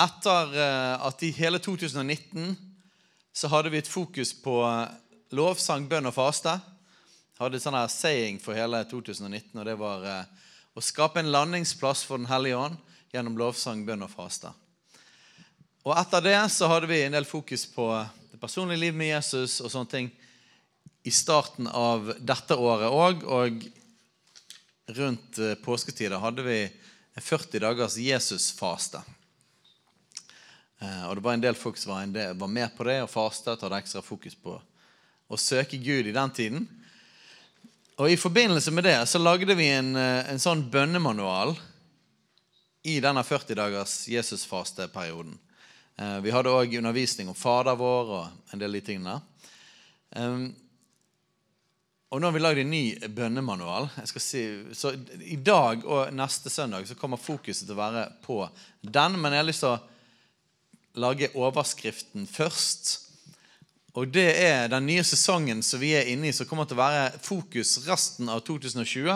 Etter eh, at i hele 2019 så hadde vi et fokus på eh, lovsang, bønn og faste. Hadde et sånn her saying for hele 2019, og det var eh, å skape en landingsplass for Den hellige ånd gjennom lovsang, bønn og faste. Og etter det så hadde vi en del fokus på det personlige livet med Jesus og sånne ting i starten av dette året òg. Og rundt påsketider hadde vi en 40 dagers Jesusfaste. Eh, Og det var en del folk som var, del, var med på det og fastet, hadde ekstra fokus på å søke Gud i den tiden. Og I forbindelse med det så lagde vi en, eh, en sånn bønnemanual i denne 40 dagers Jesusfasteperioden. Eh, Vi hadde òg undervisning om Fader vår og en del de tingene. Um, og nå har vi lagd en ny bønnemanual. Si, så I dag og neste søndag så kommer fokuset til å være på den. Men jeg har lyst til å lage overskriften først. Og det er den nye sesongen som vi er inne i, som kommer til å være fokus resten av 2020.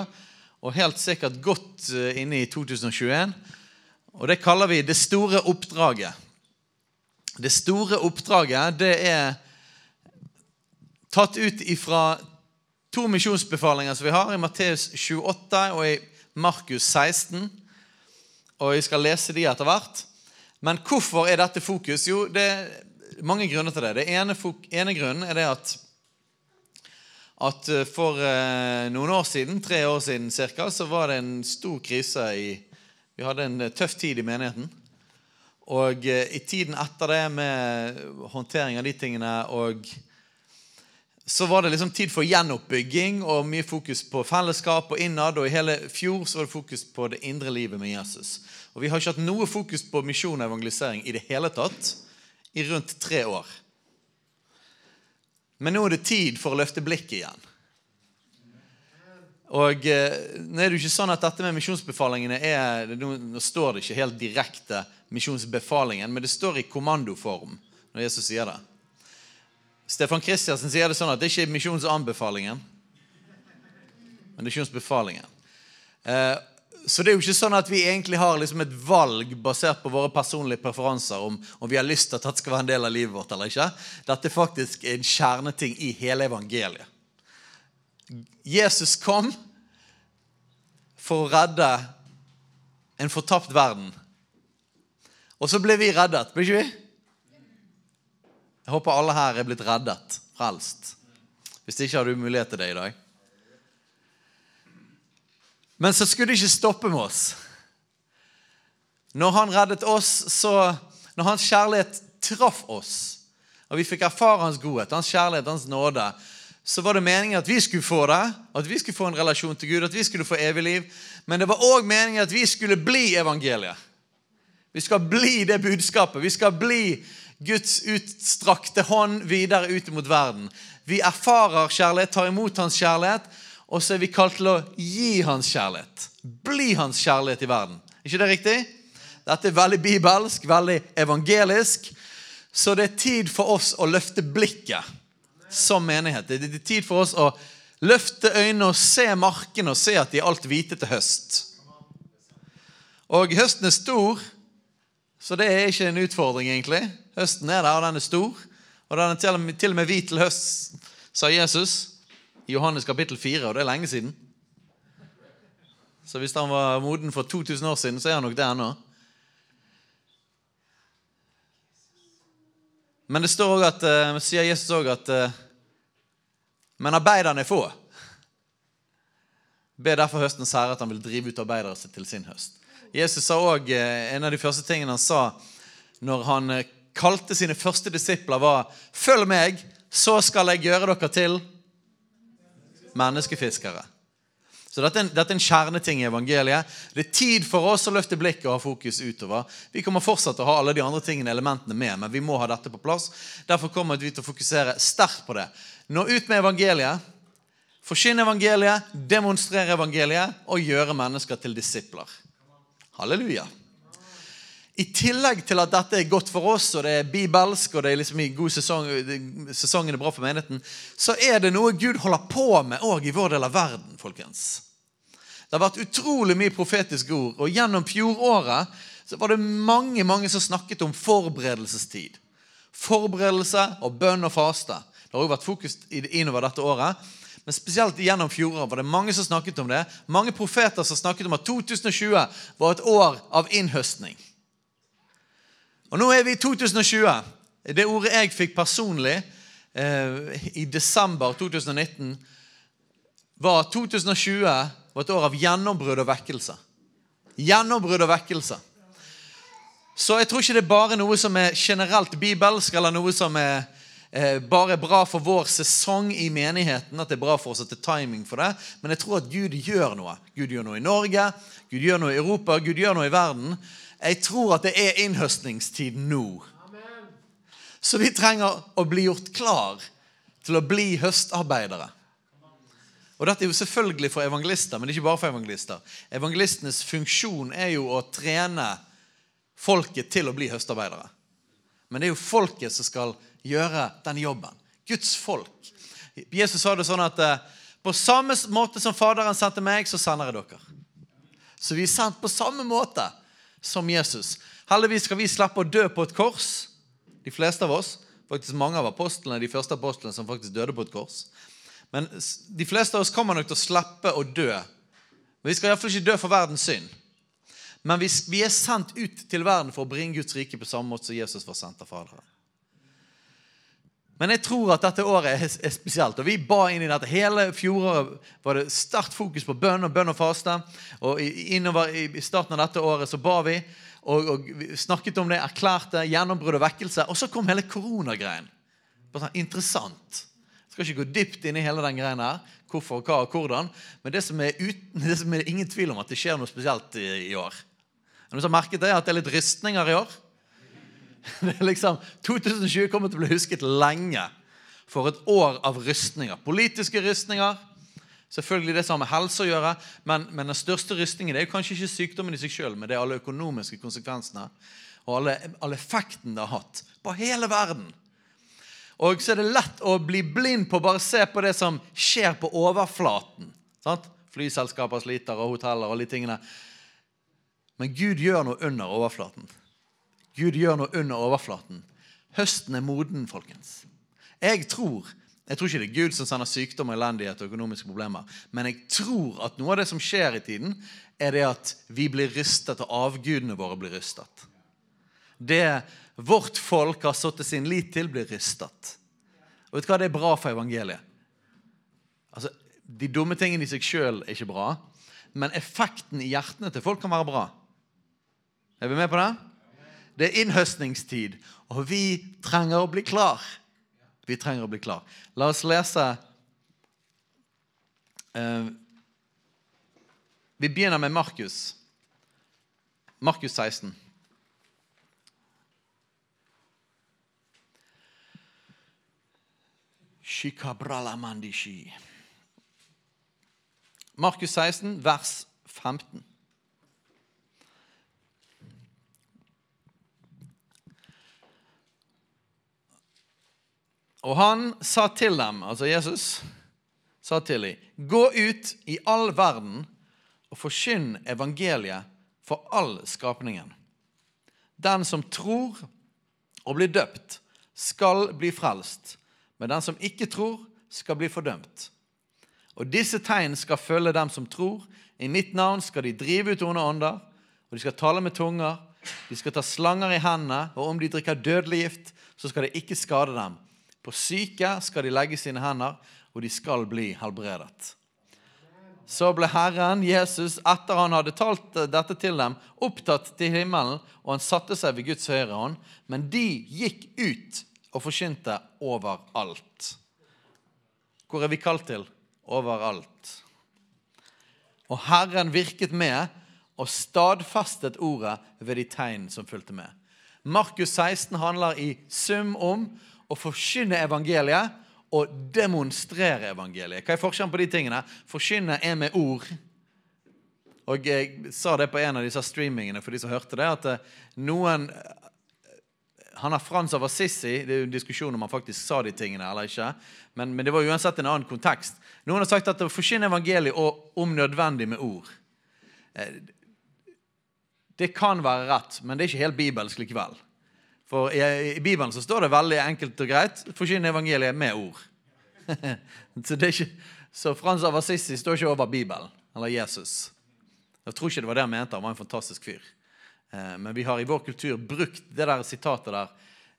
Og helt sikkert godt eh, inne i 2021. Og det kaller vi 'Det store oppdraget'. Det store oppdraget det er tatt ut ifra to misjonsbefalinger som vi har, i Matteus 28 og i Markus 16. Og jeg skal lese de etter hvert. Men hvorfor er dette fokus? Jo, det er mange grunner til det. Det ene, ene grunnen er det at, at eh, for eh, noen år siden, tre år siden cirka, så var det en stor krise i Vi hadde en eh, tøff tid i menigheten. Og eh, i tiden etter det, med håndtering av de tingene og så var det liksom tid for gjenoppbygging og mye fokus på fellesskap og innad. Og i hele fjor så var det fokus på det indre livet med Jesus. Og vi har ikke hatt noe fokus på misjon og evangelisering i det hele tatt i rundt tre år. Men nå er det tid for å løfte blikket igjen. Og eh, Nå er det jo ikke sånn at dette med misjonsbefalingene er Nå står det ikke helt direkte misjonsbefalingen, men det står i kommandoform når Jesus sier det. Stefan Kristiansen sier det sånn at det ikke er misjonsanbefalingen, men misjonsbefalingen. Eh, så det er jo ikke sånn at vi egentlig har liksom et valg basert på våre personlige preferanser om, om vi har lyst til at dette skal være en del av livet vårt eller ikke. Dette er faktisk en kjerneting i hele evangeliet. Jesus kom for å redde en fortapt verden. Og så ble vi reddet, ble ikke vi? Jeg håper alle her er blitt reddet, frelst. Hvis ikke har du mulighet til det i dag. Men så skulle det ikke stoppe med oss. Når han reddet oss, så Når hans kjærlighet traff oss, og vi fikk erfare hans godhet, hans kjærlighet, hans nåde, så var det meningen at vi skulle få det, at vi skulle få en relasjon til Gud, at vi skulle få evig liv. Men det var òg meningen at vi skulle bli evangeliet. Vi skal bli det budskapet. Vi skal bli Guds utstrakte hånd videre ut mot verden. Vi erfarer kjærlighet, tar imot hans kjærlighet, og så er vi kalt til å gi hans kjærlighet. Bli hans kjærlighet i verden. ikke det riktig? Dette er veldig bibelsk, veldig evangelisk. Så det er tid for oss å løfte blikket som menighet. Det er tid for oss å løfte øynene og se markene og se at de er alt hvite til høst. Og høsten er stor, så det er ikke en utfordring, egentlig. Høsten er der, og den er stor. Og den er til og med, til og med hvit til høst, sa Jesus i Johannes kapittel 4, og det er lenge siden. Så hvis han var moden for 2000 år siden, så er han nok det ennå. Men det står også at, eh, sier Jesus òg at eh, Men arbeiderne er få. Be derfor høstens herre at han vil drive ut arbeidere til sin høst. Jesus sa òg En av de første tingene han sa når han kalte sine første disipler, var 'Følg meg, så skal jeg gjøre dere til menneskefiskere'. Så dette er, en, dette er, en, kjerneting i evangeliet. Det er tid for oss å løfte blikket og ha fokus utover. Vi kommer fortsatt å ha alle de andre tingene elementene med, men vi må ha dette på plass. Derfor kommer vi til å fokusere sterkt på det. Nå ut med evangeliet. Forkynne evangeliet, demonstrere evangeliet og gjøre mennesker til disipler. Halleluja. I tillegg til at dette er godt for oss, og det er bibelsk, og det er liksom i god sesong, sesongen er bra for menigheten, så er det noe Gud holder på med òg i vår del av verden, folkens. Det har vært utrolig mye profetiske ord, og gjennom fjoråret så var det mange mange som snakket om forberedelsestid. Forberedelse og bønn og faste. Det har også vært fokus innover dette året. Men spesielt gjennom fjoråret var det mange som snakket om det. Mange profeter som snakket om at 2020 var et år av innhøstning. Og nå er vi i 2020. Det ordet jeg fikk personlig eh, i desember 2019, var at 2020 var et år av gjennombrudd og vekkelse. Gjennombrudd og vekkelse. Så jeg tror ikke det er bare noe som er generelt bibelsk, eller noe som er eh, bare bra for vår sesong i menigheten, at det er bra for oss at det er timing for det. Men jeg tror at Gud gjør noe. Gud gjør noe i Norge, Gud gjør noe i Europa, Gud gjør noe i verden. Jeg tror at det er innhøstningstid nå. Så vi trenger å bli gjort klar til å bli høstarbeidere. Og Dette er jo selvfølgelig for evangelister, men det er ikke bare for evangelister. Evangelistenes funksjon er jo å trene folket til å bli høstarbeidere. Men det er jo folket som skal gjøre den jobben. Guds folk. Jesus sa det sånn at eh, på samme måte som Faderen sendte meg, så sender jeg dere. Så vi er sendt på samme måte som Jesus. Heldigvis skal vi slippe å dø på et kors. De fleste av oss. Faktisk mange av apostlene, de første apostlene som faktisk døde på et kors. Men de fleste av oss kommer nok til å slippe å dø. Men Vi skal iallfall ikke dø for verdens synd. Men vi, vi er sendt ut til verden for å bringe Guds rike på samme måte som Jesus var sendt av Faderen. Men jeg tror at dette året er spesielt. og Vi ba inn i dette. Hele fjoråret var det sterkt fokus på bønn og bønn og faste. Og innover I starten av dette året så ba vi og, og snakket om det, erklærte gjennombrudd og vekkelse. Og så kom hele koronagreien. Sånn, interessant. Jeg skal ikke gå dypt inn i hele den greien her. Hvorfor, hva og hvordan. Men det som er, uten, det som er ingen tvil om at det skjer noe spesielt i, i år. Noen som har merket det, at det er litt rystninger i år? Det er liksom, 2020 kommer til å bli husket lenge for et år av rystninger. Politiske rystninger. Selvfølgelig det som har med helse å gjøre, men, men den største rystningen er jo kanskje ikke sykdommen i seg sjøl, men det er alle økonomiske konsekvensene og alle, alle effektene det har hatt på hele verden. Og så er det lett å bli blind på å bare se på det som skjer på overflaten. Sant? Flyselskaper sliter, og hoteller og alle de tingene. Men Gud gjør noe under overflaten. Gud gjør noe under overflaten. Høsten er moden, folkens. Jeg tror jeg tror ikke det er Gud som sender sykdom, elendighet og økonomiske problemer. Men jeg tror at noe av det som skjer i tiden, er det at vi blir rystet, og avgudene våre blir rystet. Det vårt folk har satt sin lit til, blir rystet. Og vet du hva? Det er bra for evangeliet. Altså, De dumme tingene i seg sjøl er ikke bra, men effekten i hjertene til folk kan være bra. Er vi med på det? Det er innhøstningstid, og vi trenger å bli klar. Vi trenger å bli klar. La oss lese eh, Vi begynner med Markus. Markus 16. Markus 16, vers 15. Og han sa til dem, altså Jesus, sa til dem, gå ut i all verden og forkynn evangeliet for all skapningen. Den som tror og blir døpt, skal bli frelst, men den som ikke tror, skal bli fordømt. Og disse tegn skal følge dem som tror. I mitt navn skal de drive ut onde ånder, og de skal tale med tunger. De skal ta slanger i hendene, og om de drikker dødelig gift, så skal det ikke skade dem. På syke skal de legge sine hender, og de skal bli helbredet. Så ble Herren Jesus, etter han hadde talt dette til dem, opptatt til himmelen, og han satte seg ved Guds høyre hånd. Men de gikk ut og forkynte overalt. Hvor er vi kalt til? Overalt. Og Herren virket med og stadfestet ordet ved de tegn som fulgte med. Markus 16 handler i sum om å forkynne evangeliet og demonstrere evangeliet. Hva er forskjellen på de tingene? Forkynne er med ord. Og Jeg sa det på en av disse streamingene for de som hørte det, at eh, noen han har Frans av Assisi. Det er jo en diskusjon om han faktisk sa de tingene eller ikke. Men, men det var uansett en annen kontekst. Noen har sagt at å forkynne evangeliet og om nødvendig med ord eh, Det kan være rett, men det er ikke helt bibelsk likevel. For i, i Bibelen så står det veldig enkelt og greit forkynne evangeliet med ord. så, ikke, så Frans av Assisi står ikke over Bibelen eller Jesus. Jeg tror ikke det var det han mente. Han var en fantastisk fyr. Eh, men vi har i vår kultur brukt det der sitatet der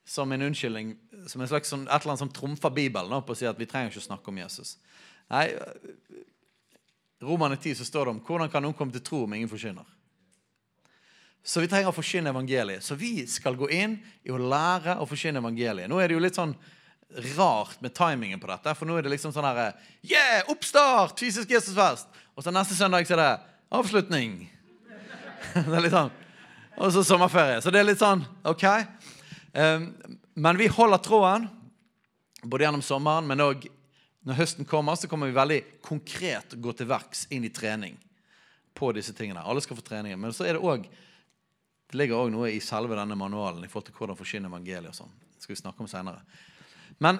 som en unnskyldning, som en slags, sånn, et eller annet som trumfer Bibelen på å si at vi trenger ikke å snakke om Jesus. Nei, Romane 10 så står det om hvordan kan noen komme til tro om ingen forkynner. Så vi trenger å forkynne evangeliet. Så vi skal gå inn i å lære å forkynne evangeliet. Nå er det jo litt sånn rart med timingen på dette. For nå er det liksom sånn her Yeah! Oppstart! Fysisk Jesusfest! Og så neste søndag så er det avslutning. Det er litt sånn og så sommerferie. Så det er litt sånn OK. Um, men vi holder tråden både gjennom sommeren, men òg når høsten kommer, så kommer vi veldig konkret gå til verks inn i trening på disse tingene. Alle skal få trening. Men så er det òg det ligger òg noe i selve denne manualen i forhold til hvordan forkynne evangeliet. og sånn. Det skal vi snakke om senere. Men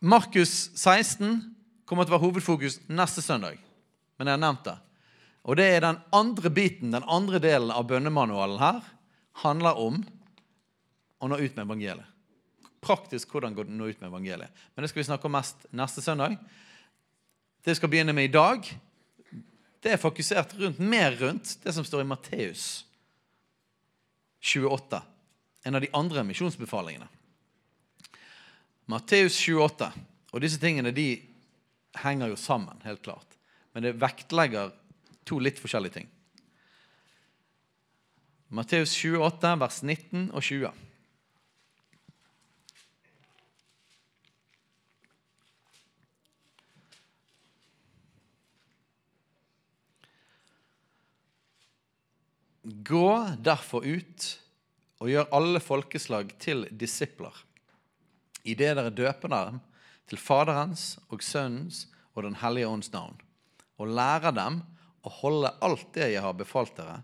Markus 16 kommer til å være hovedfokus neste søndag. Men jeg har nevnt det. Og det er den andre biten, den andre delen av bønnemanualen her, handler om å nå ut med evangeliet. Praktisk hvordan gå nå ut med evangeliet. Men det skal vi snakke om mest neste søndag. Det vi skal begynne med i dag, det er fokusert rundt, mer rundt det som står i Matteus 28. En av de andre misjonsbefalingene. Matteus 28. Og disse tingene de henger jo sammen, helt klart. Men det vektlegger to litt forskjellige ting. Matteus 28, vers 19 og 20. Gå derfor ut og gjør alle folkeslag til disipler, idet dere døper dem til Faderens og Sønnens og Den hellige ånds navn, og lærer dem å holde alt det jeg har befalt dere.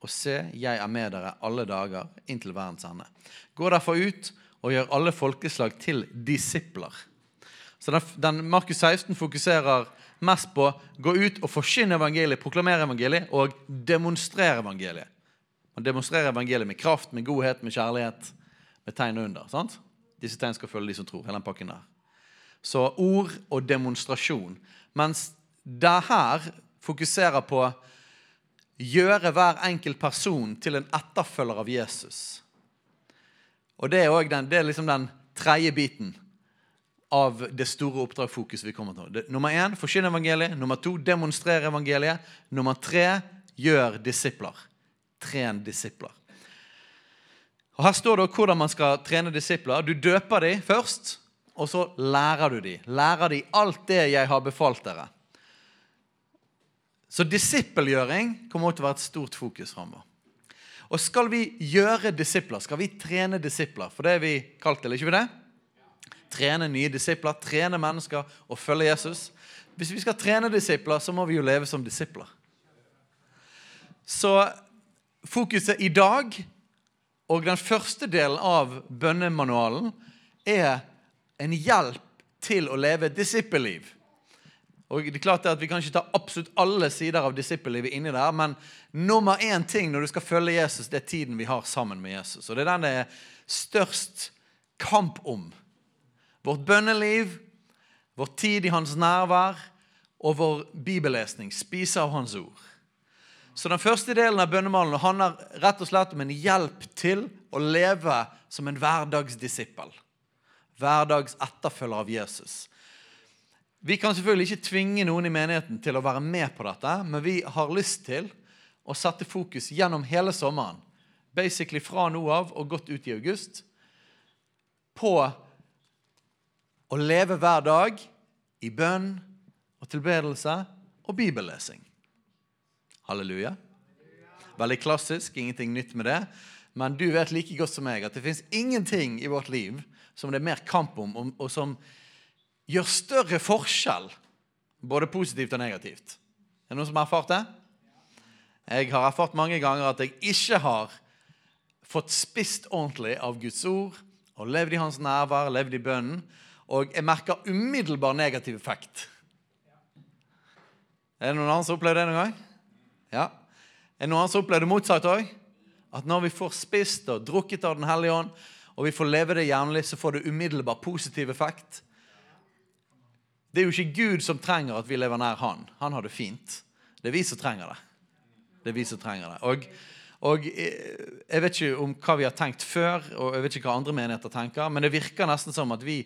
Og se, jeg er med dere alle dager inntil verdens ende. Gå derfor ut og gjør alle folkeslag til disipler. Så den, den Markus 16 fokuserer mest på gå ut og forkynne evangeliet, proklamere evangeliet og demonstrere evangeliet. Man demonstrerer evangeliet med kraft, med godhet, med kjærlighet, med tegn og under. sant? Disse tegn skal følge de som tror. hele den pakken der. Så ord og demonstrasjon. Mens det her fokuserer på gjøre hver enkelt person til en etterfølger av Jesus. Og Det er, den, det er liksom den tredje biten av det store oppdragsfokuset vi kommer til. Nummer én forsyn evangeliet. Nummer to demonstrere evangeliet. Nummer tre gjør disipler. Tren disipler. Og Her står det hvordan man skal trene disipler. Du døper dem først, og så lærer du dem. Lærer dem alt det jeg har befalt dere. Så disippelgjøring kommer til å være et stort fokus framover. Og skal vi gjøre disipler, skal vi trene disipler, for det er vi kalt til, ikke vi det? Trene nye disipler, trene mennesker og følge Jesus. Hvis vi skal trene disipler, så må vi jo leve som disipler. Så fokuset i dag og den første delen av bønnemanualen er en hjelp til å leve disippelliv. Og det er klart at Vi kan ikke ta absolutt alle sider av disippellivet inni der, men nummer én ting når du skal følge Jesus, det er tiden vi har sammen med Jesus. Og Det er den det er størst kamp om. Vårt bønneliv, vår tid i hans nærvær og vår bibellesning. Spise av hans ord. Så den første delen av bønnemalen handler rett og slett om en hjelp til å leve som en hverdagsdisippel. Hverdags etterfølger av Jesus. Vi kan selvfølgelig ikke tvinge noen i menigheten til å være med på dette, men vi har lyst til å sette fokus gjennom hele sommeren, basically fra nå av og godt ut i august, på å leve hver dag i bønn og tilbedelse og bibellesing. Halleluja. Veldig klassisk, ingenting nytt med det. Men du vet like godt som meg at det fins ingenting i vårt liv som det er mer kamp om, og som gjør større forskjell, både positivt og negativt. Er det noen som har erfart det? Jeg har erfart mange ganger at jeg ikke har fått spist ordentlig av Guds ord og levd i hans nærvær, levd i bønnen, og jeg merker umiddelbar negativ effekt. Er det noen andre som har opplevd det noen gang? Ja. Er det noen andre som har opplevd det motsatt òg? At når vi får spist og drukket av Den hellige ånd, og vi får leve det jevnlig, så får det umiddelbar positiv effekt. Det er jo ikke Gud som trenger at vi lever nær Han. Han har det fint. Det er vi som trenger det. Det er vi som trenger det. Og, og Jeg vet ikke om hva vi har tenkt før, og jeg vet ikke hva andre menigheter tenker, men det virker nesten som at, vi,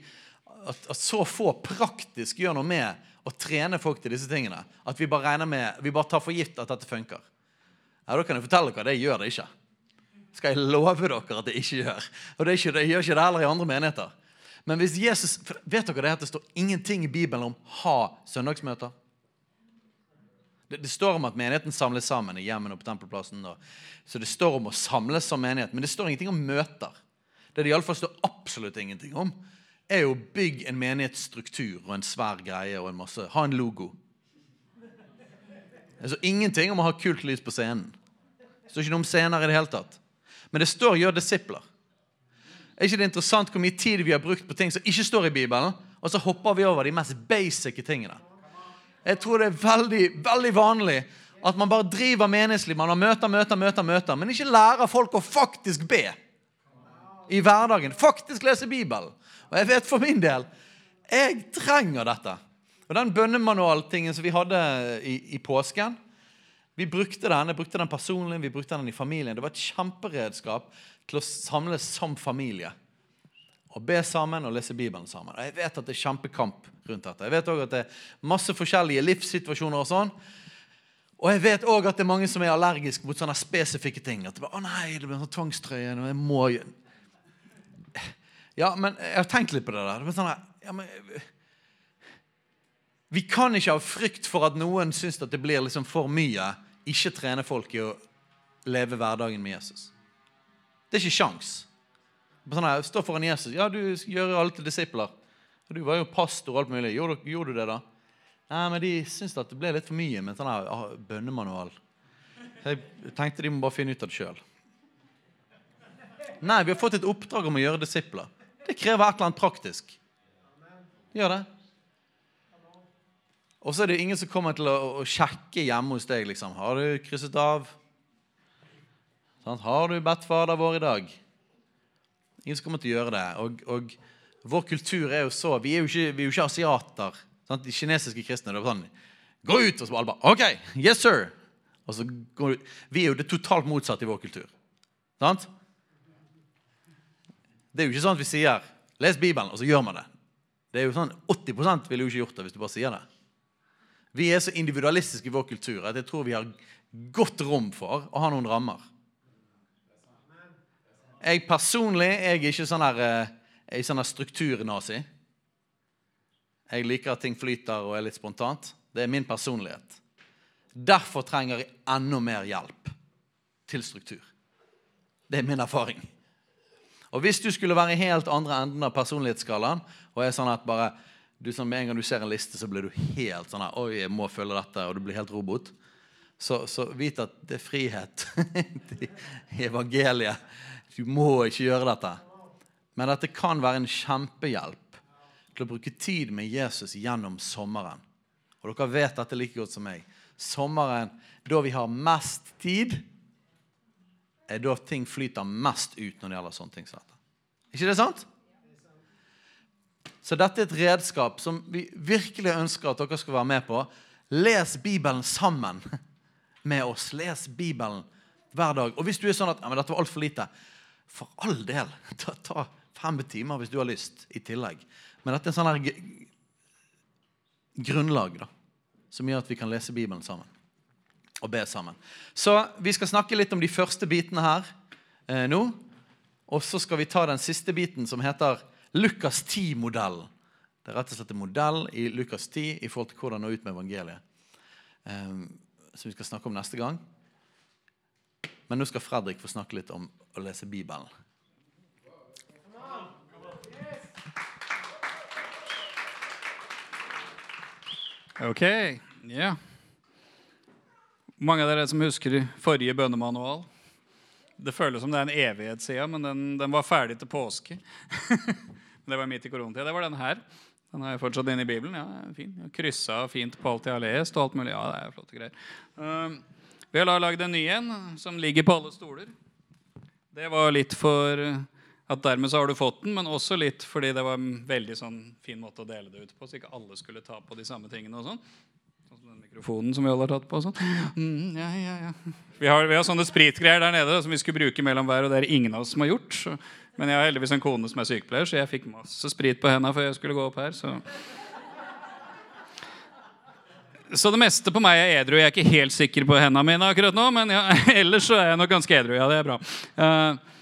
at, at så få praktisk gjør noe med å trene folk til disse tingene. At vi bare med, vi bare tar for gitt at dette funker. Ja, Da kan jeg fortelle dere det gjør det ikke. Skal jeg love dere at det ikke gjør. Og det, ikke, det gjør ikke det heller i andre menigheter. Men hvis Jesus, vet dere det at det står ingenting i Bibelen om ha søndagsmøter? Det, det, står om at menigheten samles sammen i hjemmene og på tempelplassen. Og, så det står om å samles som menighet, men det står ingenting om møter. Det det iallfall står absolutt ingenting om, er jo å bygge en menighetsstruktur og en svær greie og en masse Ha en logo. Det står ingenting om å ha kult lys på scenen. Det står ikke noe om scener i det hele tatt. Men det står 'gjør disipler'. Er ikke det interessant hvor mye tid vi har brukt på ting som ikke står i Bibelen, og så hopper vi over de mest basic tingene? Jeg tror det er veldig, veldig vanlig at man bare driver meningsliv. Man har møter, møter, møter, møter, men ikke lærer folk å faktisk be i hverdagen. Faktisk lese Bibelen. Og jeg vet for min del jeg trenger dette. Og Den bønnemanualtingen som vi hadde i, i, påsken Vi brukte den jeg brukte den personlig, vi brukte den i familien. Det var et kjemperedskap til å samles som familie. Og be sammen og lese Bibelen sammen. Og Jeg vet at det er kjempekamp rundt dette. Jeg vet også at det er masse forskjellige livssituasjoner og sånn. Og jeg vet òg at det er mange som er allergiske mot sånne spesifikke ting. At det bare, å nei, det blir sånn tvangstrøye. jeg må ja, men jeg har tenkt litt på det der. Det sånn, ja, men, vi kan ikke ha frykt for at noen syns at det blir liksom for mye, ikke trene folk i å leve hverdagen med Jesus. Det er ikke sjans. Sånn her, Stå foran Jesus. Ja, du gjør alle til disipler. Du var jo pastor og alt mulig. Gjorde, gjorde du det, da? Nei, men De syns at det ble litt for mye med sånn her ah, bønnemanual. Jeg tenkte de må bare finne ut av det sjøl. Nei, vi har fått et oppdrag om å gjøre disipler. Det krever et eller annet praktisk. Gjør det. Og så er det ingen som kommer til å, å sjekke hjemme hos deg. liksom. Har du krysset av? Sånn, har du bedt Fader vår i dag? Ingen som kommer til å gjøre det. Og, og vår kultur er jo så Vi er jo ikke, er jo ikke asiater. Sant? De kinesiske kristne. det er sånn, Gå ut! Og så alle bare OK, yes sir. Og så går. Vi er jo det totalt motsatte i vår kultur. Sant? Det er jo ikke sånn at vi sier 'les Bibelen', og så gjør man det. Det er jo sånn, 80% ville jo ikke gjort det hvis du bare sier det. Vi er så individualistiske i vår kultur at jeg tror vi har godt rom for å ha noen rammer. Jeg personlig jeg er ikke sånn her, eh, jeg sånn strukturnazi. Jeg liker at ting flyter og er litt spontant. Det er min personlighet. Derfor trenger jeg enda mer hjelp til struktur. Det er min erfaring. Og Hvis du skulle være i helt andre enden av personlighetsskalaen og er sånn at bare du, sånn, Med en gang du ser en liste, så blir du helt sånn at, Oi, jeg må følge dette, og du blir helt robot. Så, så vit at det er frihet i evangeliet. Du må ikke gjøre dette. Men dette kan være en kjempehjelp til å bruke tid med Jesus gjennom sommeren. Og dere vet dette like godt som meg. Sommeren, da vi har mest tid er da ting flyter mest ut når det gjelder sånne ting. Ikke det sant? Så dette er et redskap som vi virkelig ønsker at dere skal være med på. Les Bibelen sammen med oss. Les Bibelen hver dag. Og hvis du er sånn at ja, men dette var altfor lite, for all del, ta, ta fem timer hvis du har lyst, i tillegg. Men dette er en sånn her grunnlag da, som gjør at vi kan lese Bibelen sammen og be sammen. Så vi skal snakke litt om de første bitene her eh, nå. Og så skal vi ta den siste biten, som heter Lukas 10-modellen. Det er rett og slett en modell i Lukas 10 i forhold til hvordan nå ut med evangeliet. Eh, som vi skal snakke om neste gang. Men nå skal Fredrik få snakke litt om å lese Bibelen. Ok, ja. Mange av dere som husker forrige bønnemanual? Det føles som det er en evighet siden, men den, den var ferdig til påske. Det var midt i koronatida. Det var den her. Den har jeg fortsatt inne i Bibelen. Ja, fin. Kryssa fint på alt jeg har lest. og alt mulig. Ja, det er flotte greier. Uh, vi har lagd en ny en som ligger på alle stoler. Det var litt for uh, at dermed så har du fått den, men også litt fordi det var en veldig sånn fin måte å dele det ut på, så ikke alle skulle ta på de samme tingene og sånn. Sånn den mikrofonen som vi alle har tatt på sånn. Mm, ja, ja, ja. Vi har, vi har sånne spritgreier der nede som vi skulle bruke mellom hver, og det er ingen av oss som har gjort. Så. Men jeg har heldigvis en kone som er sykepleier, så jeg fikk masse sprit på henda før jeg skulle gå opp her. Så. Så det meste på meg er edru. Jeg er ikke helt sikker på hendene mine akkurat nå, men ja, ellers så er jeg nok ganske edru. Ja, det er bra. Uh,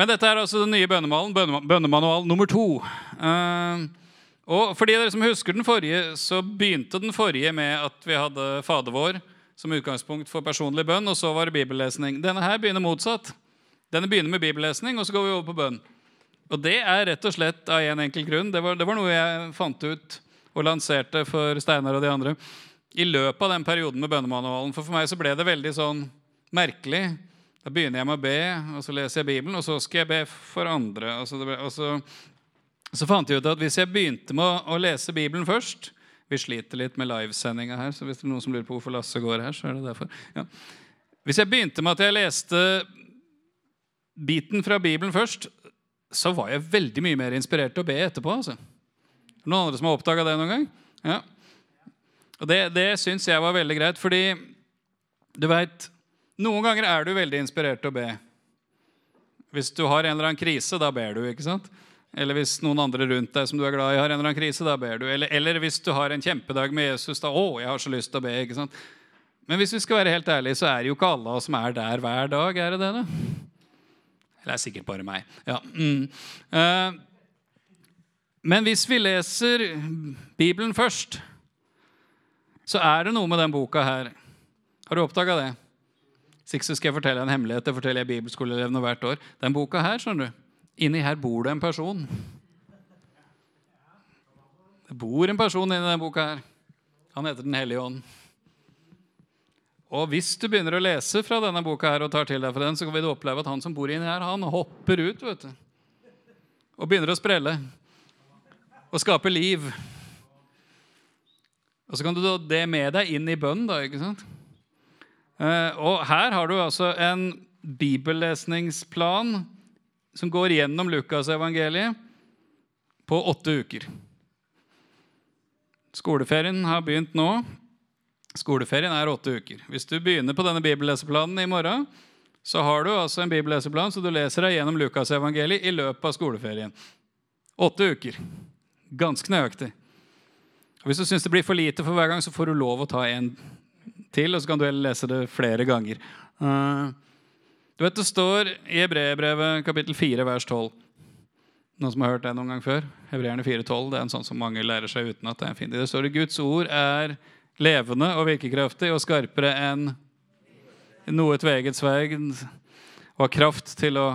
men dette er altså den nye bønnemalen, bønnema- bønnemanual nummer to. Eh, og for de dere som husker den forrige, så begynte den forrige med at vi hadde Fader vår som utgangspunkt for personlig bønn, og så var det bibellesning. Denne her begynner motsatt. Denne begynner med bibellesning, og så går vi over på bønn. Og det er rett og slett av en enkel grunn. Det var, det var noe jeg fant ut og lanserte for Steinar og de andre i løpet av den perioden med bønnemanualen. For for meg så ble det veldig sånn merkelig. Da begynner jeg med å be, og så leser jeg Bibelen, og så skal jeg be for andre. Det ble, og så, så fant jeg ut at hvis jeg begynte med å, lese Bibelen først Vi sliter litt med livesendinga her, så hvis det er noen som lurer på hvorfor Lasse går her, så er det derfor. Ja. Hvis jeg begynte med at jeg leste biten fra Bibelen først, så var jeg veldig mye mer inspirert til å be etterpå. altså. Noen andre som har oppdaga det noen gang? Ja. Og Det, det syns jeg var veldig greit, fordi du veit Noen ganger er du veldig inspirert til å be. Hvis du har en eller annen krise, da ber du. ikke sant? Eller hvis noen andre rundt deg som du er glad i, har en eller annen krise, da ber du. Eller, eller hvis du har en kjempedag med Jesus, da å, jeg har så lyst til å be. ikke sant? Men hvis vi skal være helt ærlige, så er det jo ikke alle oss som er der hver dag. er det det da? Eller det er sikkert bare meg. Ja. Mm. Eh, men hvis vi leser Bibelen først, så er det noe med den boka her. Har du oppdaga det? Hvis ikke skal jeg fortelle en hemmelighet. Det forteller jeg bibelskoleelevene hvert år. Den boka her, skjønner du, inni her bor det en person. Det bor en person inni denne boka her. Han heter Den hellige ånd. Og hvis du begynner å lese fra denne boka her og tar til deg fra den, så vil du oppleve at han som bor inni her, han hopper ut vet du. og begynner å sprelle og skape liv. Og så kan du ta det med deg inn i bønn, da. ikke sant? Eh, og her har du altså en bibellesningsplan som går gjennom Lukasevangeliet på åtte uker. Skoleferien har begynt nå. Skoleferien er åtte uker. Hvis du begynner på denne bibelleseplanen i morgen, så har du altså en bibelleseplan så du leser deg gjennom Lukasevangeliet i løpet av skoleferien. Åtte uker. Ganske nøyaktig. Og Hvis du syns det blir for lite for hver gang, så får du lov å ta en til, og så kan du heller lese det flere ganger. Eh, du vet Det står i Hebreerbrevet kapittel 4 vers 12 Noen som har hørt det noen gang før? Hebreerne 4,12. Det er en sånn som mange lærer seg uten at det er fint. fin. Det står det Guds ord er levende og virkekraftig og skarpere enn noe tveget sverd og har kraft til å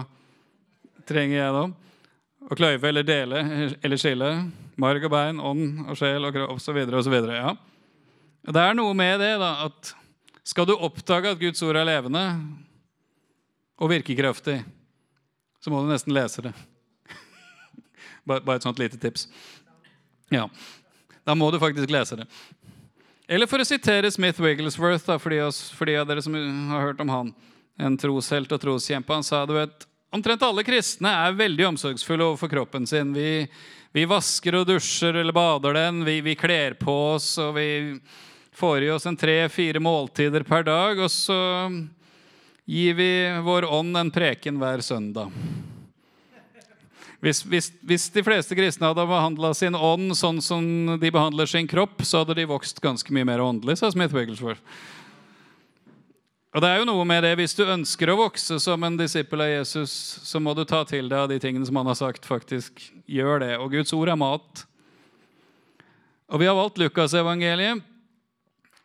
trenge gjennom og kløyve eller dele eller skille marg og bein, ånd og sjel og kropp osv. osv. Ja. Det er noe med det da, at skal du oppdage at Guds ord er levende og virkekraftig, så må du nesten lese det. Bare et sånt lite tips. Ja, Da må du faktisk lese det. Eller for å sitere Smith Wigglesworth, da, for, de, oss, for de av dere som har hørt om han, en troshelt og troskjempe, han sa du vet, omtrent alle kristne er veldig omsorgsfulle overfor kroppen sin. Vi, vi vasker og dusjer eller bader den, vi, vi kler på oss, og vi får i oss en tre-fire måltider per dag. Og så gir vi vår ånd en preken hver søndag. Hvis, hvis, hvis de fleste kristne hadde behandla sin ånd sånn som de behandler sin kropp, så hadde de vokst ganske mye mer åndelig, sa Smith Wigglesworth. Og det er jo noe med det, Hvis du ønsker å vokse som en disippel av Jesus, så må du ta til deg av de tingene som han har sagt. faktisk. Gjør det. Og Guds ord er mat. Og vi har valgt Lukasevangeliet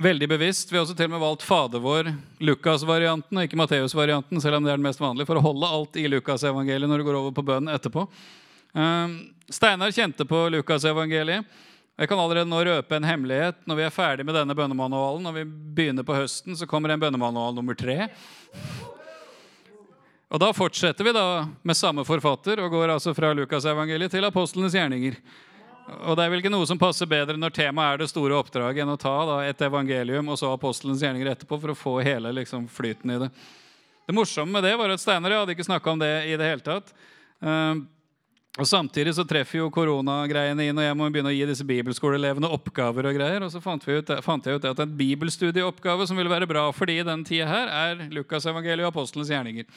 veldig bevisst. Vi har også til og med valgt Fader vår, Lukas-varianten, og ikke Matteus-varianten, selv om det er den mest vanlige, for å holde alt i Lukas-evangeliet når du går over på bønn etterpå. Ehm, Steinar kjente på Lukas-evangeliet. Jeg kan allerede nå røpe en hemmelighet. Når vi er ferdig med denne bønnemanualen, når vi begynner på høsten, så kommer en bønnemanual nummer tre. Og Da fortsetter vi da med samme forfatter og går altså fra Lukasevangeliet til apostlenes gjerninger. Og Det er vel ikke noe som passer bedre når temaet er det store oppdraget, enn å ta da, et evangelium og så apostelens gjerninger etterpå for å få hele liksom, flyten i det. Det morsomme med det var at Steinar hadde ikke snakka om det i det hele tatt. Uh, og Samtidig så treffer jo koronagreiene inn, og jeg må begynne å gi disse bibelskoleelevene oppgaver. Og greier, og så fant, ut, fant jeg ut at en bibelstudieoppgave som ville være bra for de i den tida her, er Lukas evangeliet og apostelens gjerninger.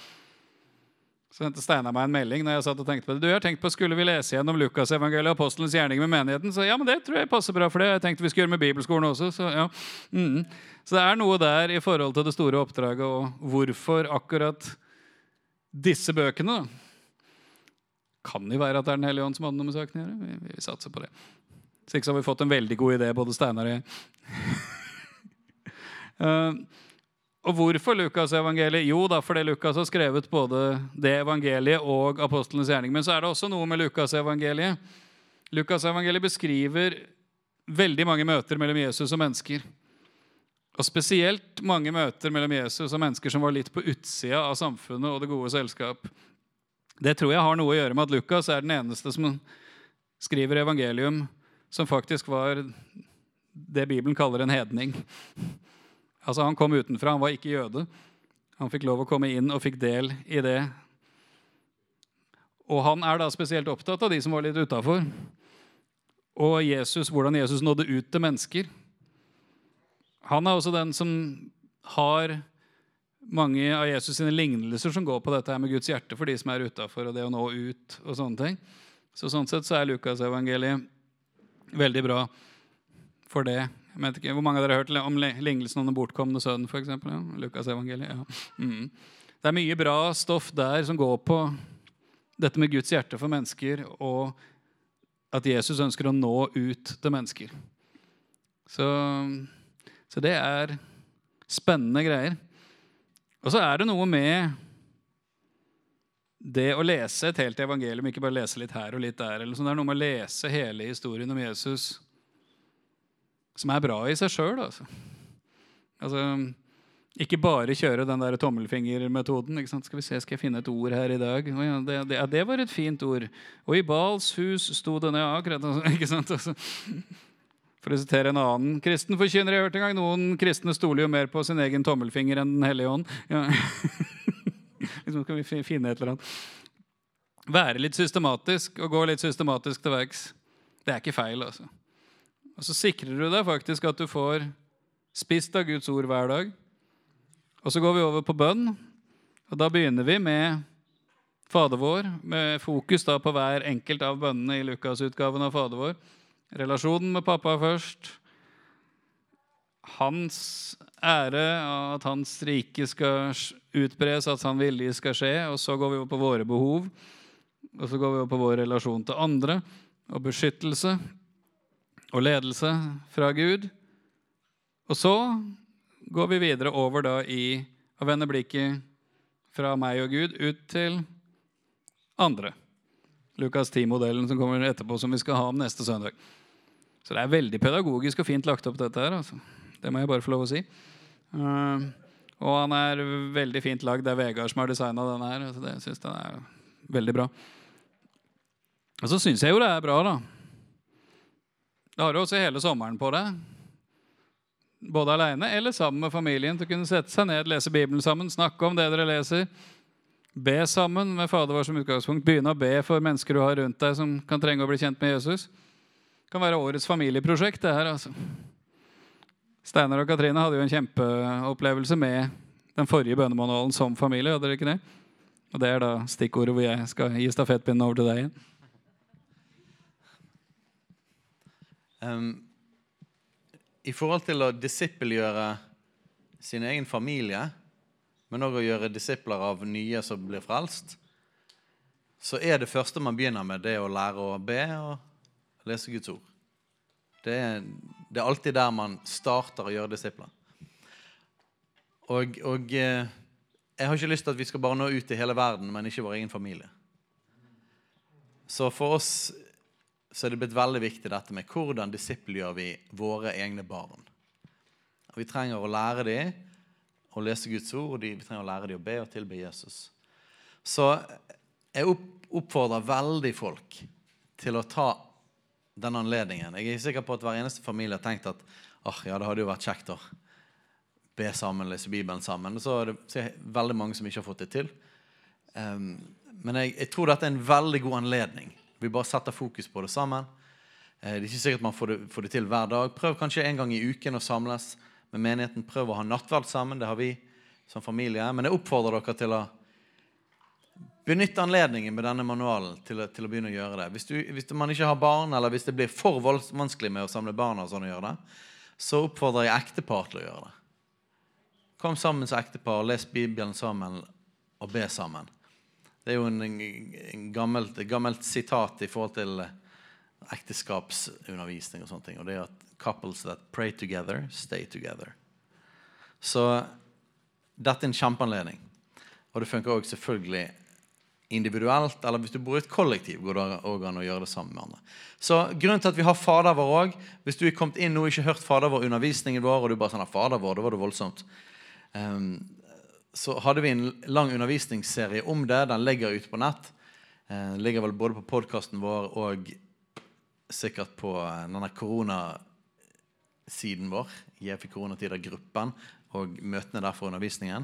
Så sendte Steinar meg en melding når jeg satt og tenkte på det. Du, jeg har tenkt på, Skulle vi lese gjennom Lukas evangeliet og apostelens gjerning med menigheten? Så ja, men det tror jeg passer bra for det. Jeg tenkte vi skulle gjøre med bibelskolen også. Så, ja. Mm. så det er noe der i forhold til det store oppdraget og hvorfor akkurat disse bøkene Kan jo være at det er Den hellige ånd som hadde noe med saken å gjøre. Vi, vi, satser på det. Så ikke så har vi fått en veldig god idé, både Steinar og jeg. uh, Og hvorfor Lukas-evangeliet? Jo, da fordi Lukas har skrevet både det evangeliet og apostlenes gjerning. Men så er det også noe med Lukasevangeliet. Lukasevangeliet beskriver veldig mange møter mellom Jesus og mennesker. Og spesielt mange møter mellom Jesus og mennesker som var litt på utsida av samfunnet og det gode selskap. Det tror jeg har noe å gjøre med at Lukas er den eneste som skriver evangelium som faktisk var det Bibelen kaller en hedning. Altså Han kom utenfra, han var ikke jøde. Han fikk lov å komme inn og fikk del i det. Og han er da spesielt opptatt av de som var litt utafor. Og Jesus, hvordan Jesus nådde ut til mennesker. Han er også den som har mange av Jesus sine lignelser som går på dette her med Guds hjerte for de som er utafor, og det å nå ut og sånne ting. Så Sånn sett så er Lukasevangeliet veldig bra for det. Jeg vet ikke, Hvor mange av dere har hørt om lignelsen om den bortkomne sønnen? For eksempel, ja? Lukas evangeliet, ja. Mm. Det er mye bra stoff der som går på dette med Guds hjerte for mennesker, og at Jesus ønsker å nå ut til mennesker. Så, så det er spennende greier. Og så er det noe med det å lese et helt evangelium, ikke bare lese litt her og litt der. Eller sånn. Det er noe med å lese hele historien om Jesus som er bra i seg sjøl. Altså. altså. Ikke bare kjøre den der tommelfingermetoden. Skal vi se, skal jeg finne et ord her i dag? Oh, ja, det, det, ja, det, var et fint ord. Og i Bals hus sto det ned akkurat, altså, ikke sant? Altså. For å sitere en annen kristen forkynner jeg hørte en gang, noen kristne stoler jo mer på sin egen tommelfinger enn Den hellige ånd. Ja. liksom skal vi finne et eller annet. Være litt systematisk og gå litt systematisk til verks. Det er ikke feil, altså. Og så sikrer du deg faktisk at du får spist av Guds ord hver dag. Og så går vi over på bønn. Og da begynner vi med Fader vår, med fokus da på hver enkelt av bønnene i Lukas-utgaven av Fader vår. Relasjonen med pappa først. Hans ære, at hans rike skal utbres, at hans vilje skal skje. Og så går vi over på våre behov. Og så går vi over på vår relasjon til andre og beskyttelse og ledelse fra Gud. Og så går vi videre over da i å vende blikket fra meg og Gud ut til andre. Lukas 10-modellen som kommer etterpå, som vi skal ha om neste søndag. Så det er veldig pedagogisk og fint lagt opp, dette her. Altså. Det må jeg bare få lov å si. Uh, og han er veldig fint lagd. Det er Vegard som har designa denne her. Så det synes jeg er veldig bra. Og så syns jeg jo det er bra, da. Da har du også hele sommeren på deg. Både aleine eller sammen med familien til å kunne sette seg ned, lese Bibelen sammen, snakke om det dere leser. Be sammen med Fader vår som utgangspunkt. Begynne å be for mennesker du har rundt deg som kan trenge å bli kjent med Jesus. Det kan være årets familieprosjekt. det her altså. Steinar og Katrine hadde jo en kjempeopplevelse med den forrige bønnemanualen som familie. hadde dere ikke det? Og det er da stikkordet hvor jeg skal gi stafettpinnen over til deg igjen. Em, I forhold til å disippelgjøre sin egen familie, men òg å gjøre disipler av nye som blir frelst, så er det første man begynner med, det å lære å be og lese Guds ord. Det er, det er alltid der man starter å gjøre disipler. Og, og eh, jeg har ikke lyst til at vi skal bare nå ut til hele verden, men ikke vår egen familie. Så for oss så er det blitt veldig viktig dette med hvordan disippelgjør vi våre egne barn. Vi trenger å lære dem å lese Guds ord, og vi trenger å lære dem å be og tilbe Jesus. Så jeg oppfordrer veldig folk til å ta denne anledningen. Jeg er sikker på at hver eneste familie har tenkt at oh, ja, det hadde jo vært kjekt å be sammen, lese Bibelen sammen. Så er det så er veldig mange som ikke har fått det til. Um, men jeg, jeg, tror dette er en veldig god anledning. Vi bare setter fokus på det sammen. Eh, det er ikke sikkert man får det, får det, til hver dag. Prøv kanskje en gang i uken å samles med menigheten. Prøv å ha nattverd sammen. Det har vi som familie. Men jeg oppfordrer dere til å benytte anledningen med denne manualen til, til å begynne å gjøre det. Hvis, du, hvis, man ikke har barn, eller hvis det blir for vanskelig med å samle barna, sånn å gjøre det, så oppfordrer jeg ektepar til å gjøre det. Kom sammen som ektepar, les Bibelen sammen og be sammen. Det er jo en, en gammelt, et gammelt sitat i forhold til ekteskapsundervisning og sånne ting. Og det er at 'couples that pray together, stay together'. Så dette er en kjempeanledning. Og det funker òg selvfølgelig individuelt, eller hvis du bor i et kollektiv, går det òg an å gjøre det sammen med andre. Så grunnen til at vi har Fader vår òg Hvis du er kommet inn og ikke hørt Fader vår-undervisningen vår, og du bare sånn 'Fader vår, det var det voldsomt', um, så hadde vi en lang undervisningsserie om det. Den ligger ute på nett. Den ligger vel både på podkasten vår og sikkert på denne koronasiden vår. JF koronatider-gruppen og møtene der for undervisningen.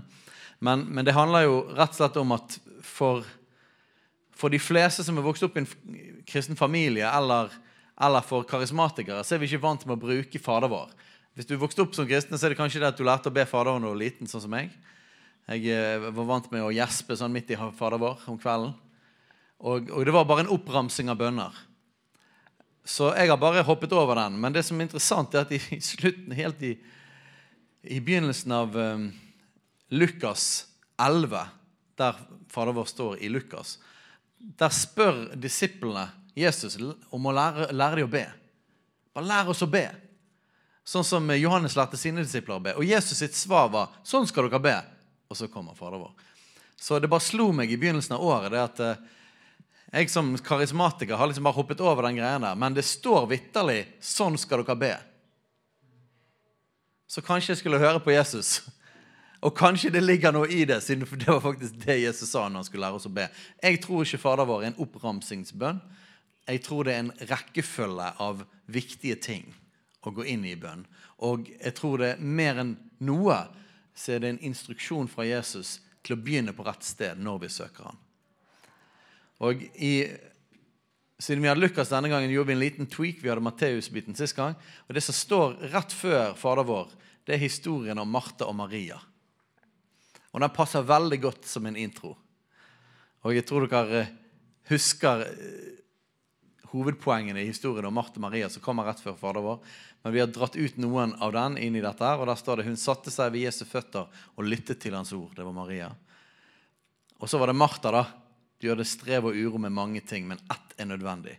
Men, men, det handler jo rett og slett om at for, for de fleste som er vokst opp i en kristen familie, eller, eller for karismatikere, så er vi ikke vant med å bruke Fader vår. Hvis du vokste opp som kristen, så er det kanskje det at du lærte å be Fader når du var liten, sånn som meg. Jeg eh, var vant med å gjespe sånn midt i Fader vår om kvelden. Og, og, det var bare en oppramsing av bønner. Så jeg har bare hoppet over den. Men det som er interessant, er at i, slutten, helt i, i begynnelsen av um, Lukas 11, der Fader vår står i Lukas, der spør disiplene Jesus om å lære, lære dem å be. Bare lær oss å be. Sånn som Johannes lærte sine disipler å be. Og Jesus sitt svar var sånn skal dere be og så kommer Fader vår. Så det bare slo meg i begynnelsen av året det at eh, jeg som karismatiker har liksom bare hoppet over den greia der. Men det står vitterlig 'Sånn skal dere be'. Så kanskje jeg skulle høre på Jesus. Og kanskje det ligger noe i det, siden det var faktisk det Jesus sa når han skulle lære oss å be. Jeg tror ikke Fader vår er en oppramsingsbønn. Jeg tror det er en rekkefølge av viktige ting å gå inn i bønn. Og jeg tror det er mer enn noe så er det en instruksjon fra Jesus til å begynne på rett sted når vi søker han. Og i, Siden vi hadde Lukas denne gangen, gjorde vi en liten tweak. Vi hadde Matteus-biten sist gang. Og Det som står rett før Fader vår, det er historien om Martha og Maria. Og Den passer veldig godt som en intro. Og jeg tror dere husker hovedpoengene i historien om Marte Maria som kommer rett før Fader vår. Men vi har dratt ut noen av den inn i dette. her, og Der står det hun satte seg ved Jesu føtter og lyttet til hans ord. Det var Maria. Og så var det Martha. da. Du gjør det strev og uro med mange ting, men ett er nødvendig.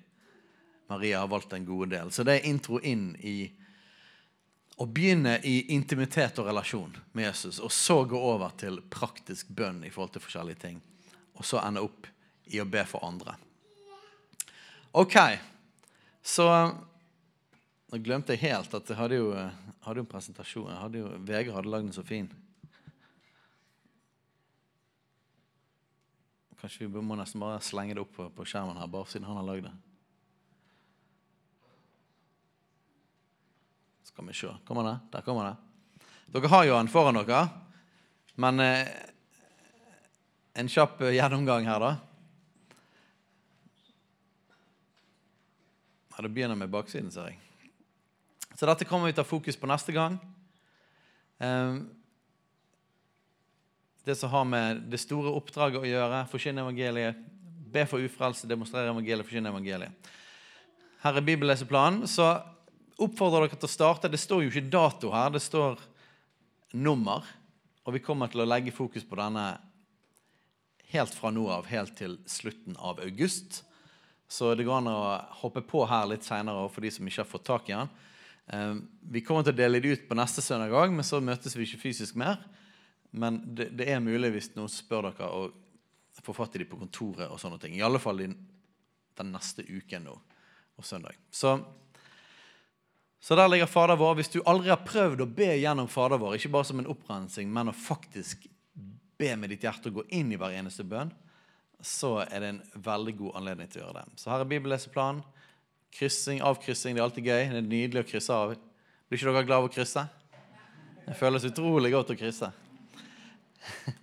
Maria har valgt en god del. Så det er intro inn i å begynne i intimitet og relasjon med Jesus, og så gå over til praktisk bønn i forhold til forskjellige ting. Og så ende opp i å be for andre. Ok, så Nå glemte jeg helt at jeg hadde jo, hadde jo en presentasjon. Jeg hadde jo, Vegard hadde lagd den så fin. Kanskje vi må nesten bare slenge det opp på, på skjermen her, bare siden han har lagd det. Skal vi se. Kommer det? Der kommer det. Dere har jo den foran dere. Men eh, en kjapp gjennomgang her, da. Ja, Det begynner med baksiden, ser jeg. Så dette kommer vi til å ha fokus på neste gang. Um, det som har med det store oppdraget å gjøre. Forkynne evangeliet. Be for ufrelse, demonstrere evangeliet, forkynne evangeliet. Her er bibelleseplanen. Så oppfordrer dere til å starte. Det står jo ikke dato her, det står nummer. Og vi kommer til å legge fokus på denne helt fra nå av, helt til slutten av august. Så det går an å hoppe på her litt seinere for de som ikke har fått tak i den. Eh, vi kommer til å dele det ut på neste søndag òg, men så møtes vi ikke fysisk mer. Men det, det er mulig hvis noen spør dere å få fatt i dem på kontoret. og sånne ting. I alle fall den neste uken nå, og søndag. Så, så der ligger Fader vår. Hvis du aldri har prøvd å be gjennom Fader vår, ikke bare som en opprensing, men å faktisk be med ditt hjerte og gå inn i hver eneste bønn, så er det en veldig god anledning til å gjøre det. Så her er bibelleseplanen. Kryssing, avkryssing. Det er alltid gøy. Det er nydelig å krysse av. Blir ikke dere glad av å krysse? Det føles utrolig godt å krysse.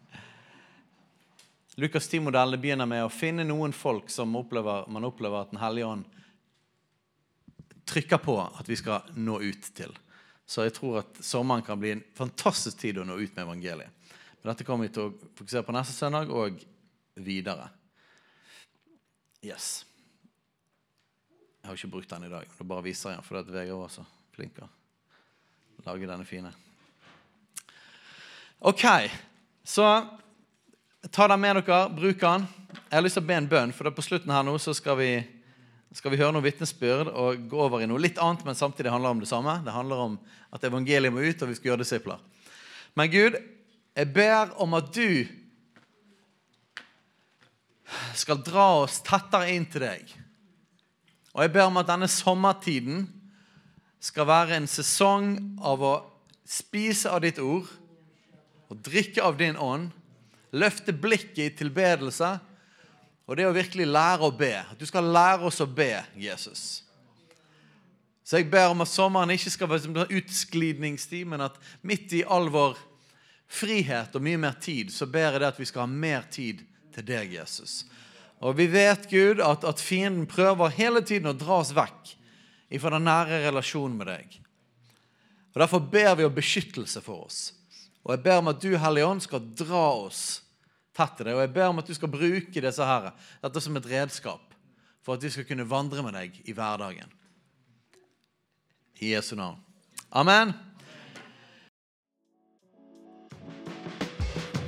Lukas 10-modellen begynner med å finne noen folk som opplever, man opplever at Den hellige ånd trykker på at vi skal nå ut til. Så jeg tror at sommeren kan bli en fantastisk tid å nå ut med evangeliet. Men dette kommer vi til å fokusere på neste søndag og videre. Yes. Jeg har ikke brukt den i dag. Det bare viser jeg for at Vegard var så flink til å lage denne fine. OK, så ta den med dere, bruk den. Jeg har lyst til å be en bønn, for på slutten her nå så skal vi, skal vi høre noe vitnesbyrd og gå over i noe litt annet, men samtidig handler om det samme. Det handler om at evangeliet må ut, og vi skal gjøre disipler. Men Gud, jeg ber om at du skal dra oss tettere inn til deg. Og jeg ber om at denne sommertiden skal være en sesong av å spise av ditt ord og drikke av din ånd, løfte blikket i tilbedelse og det å virkelig lære å be. At du skal lære oss å be, Jesus. Så jeg ber om at sommeren ikke skal være utsklidningstid, men at midt i all vår frihet og mye mer tid, så ber jeg det at vi skal ha mer tid til deg, Jesus. Og vi vet, Gud, at, at fienden prøver hele tiden å dra oss vekk fra den nære relasjonen med deg. Og Derfor ber vi om beskyttelse for oss. Og jeg ber om at du, Hellige Ånd, skal dra oss tett til deg. Og jeg ber om at du skal bruke disse her, dette som et redskap for at vi skal kunne vandre med deg i hverdagen. I Jesu navn. Amen.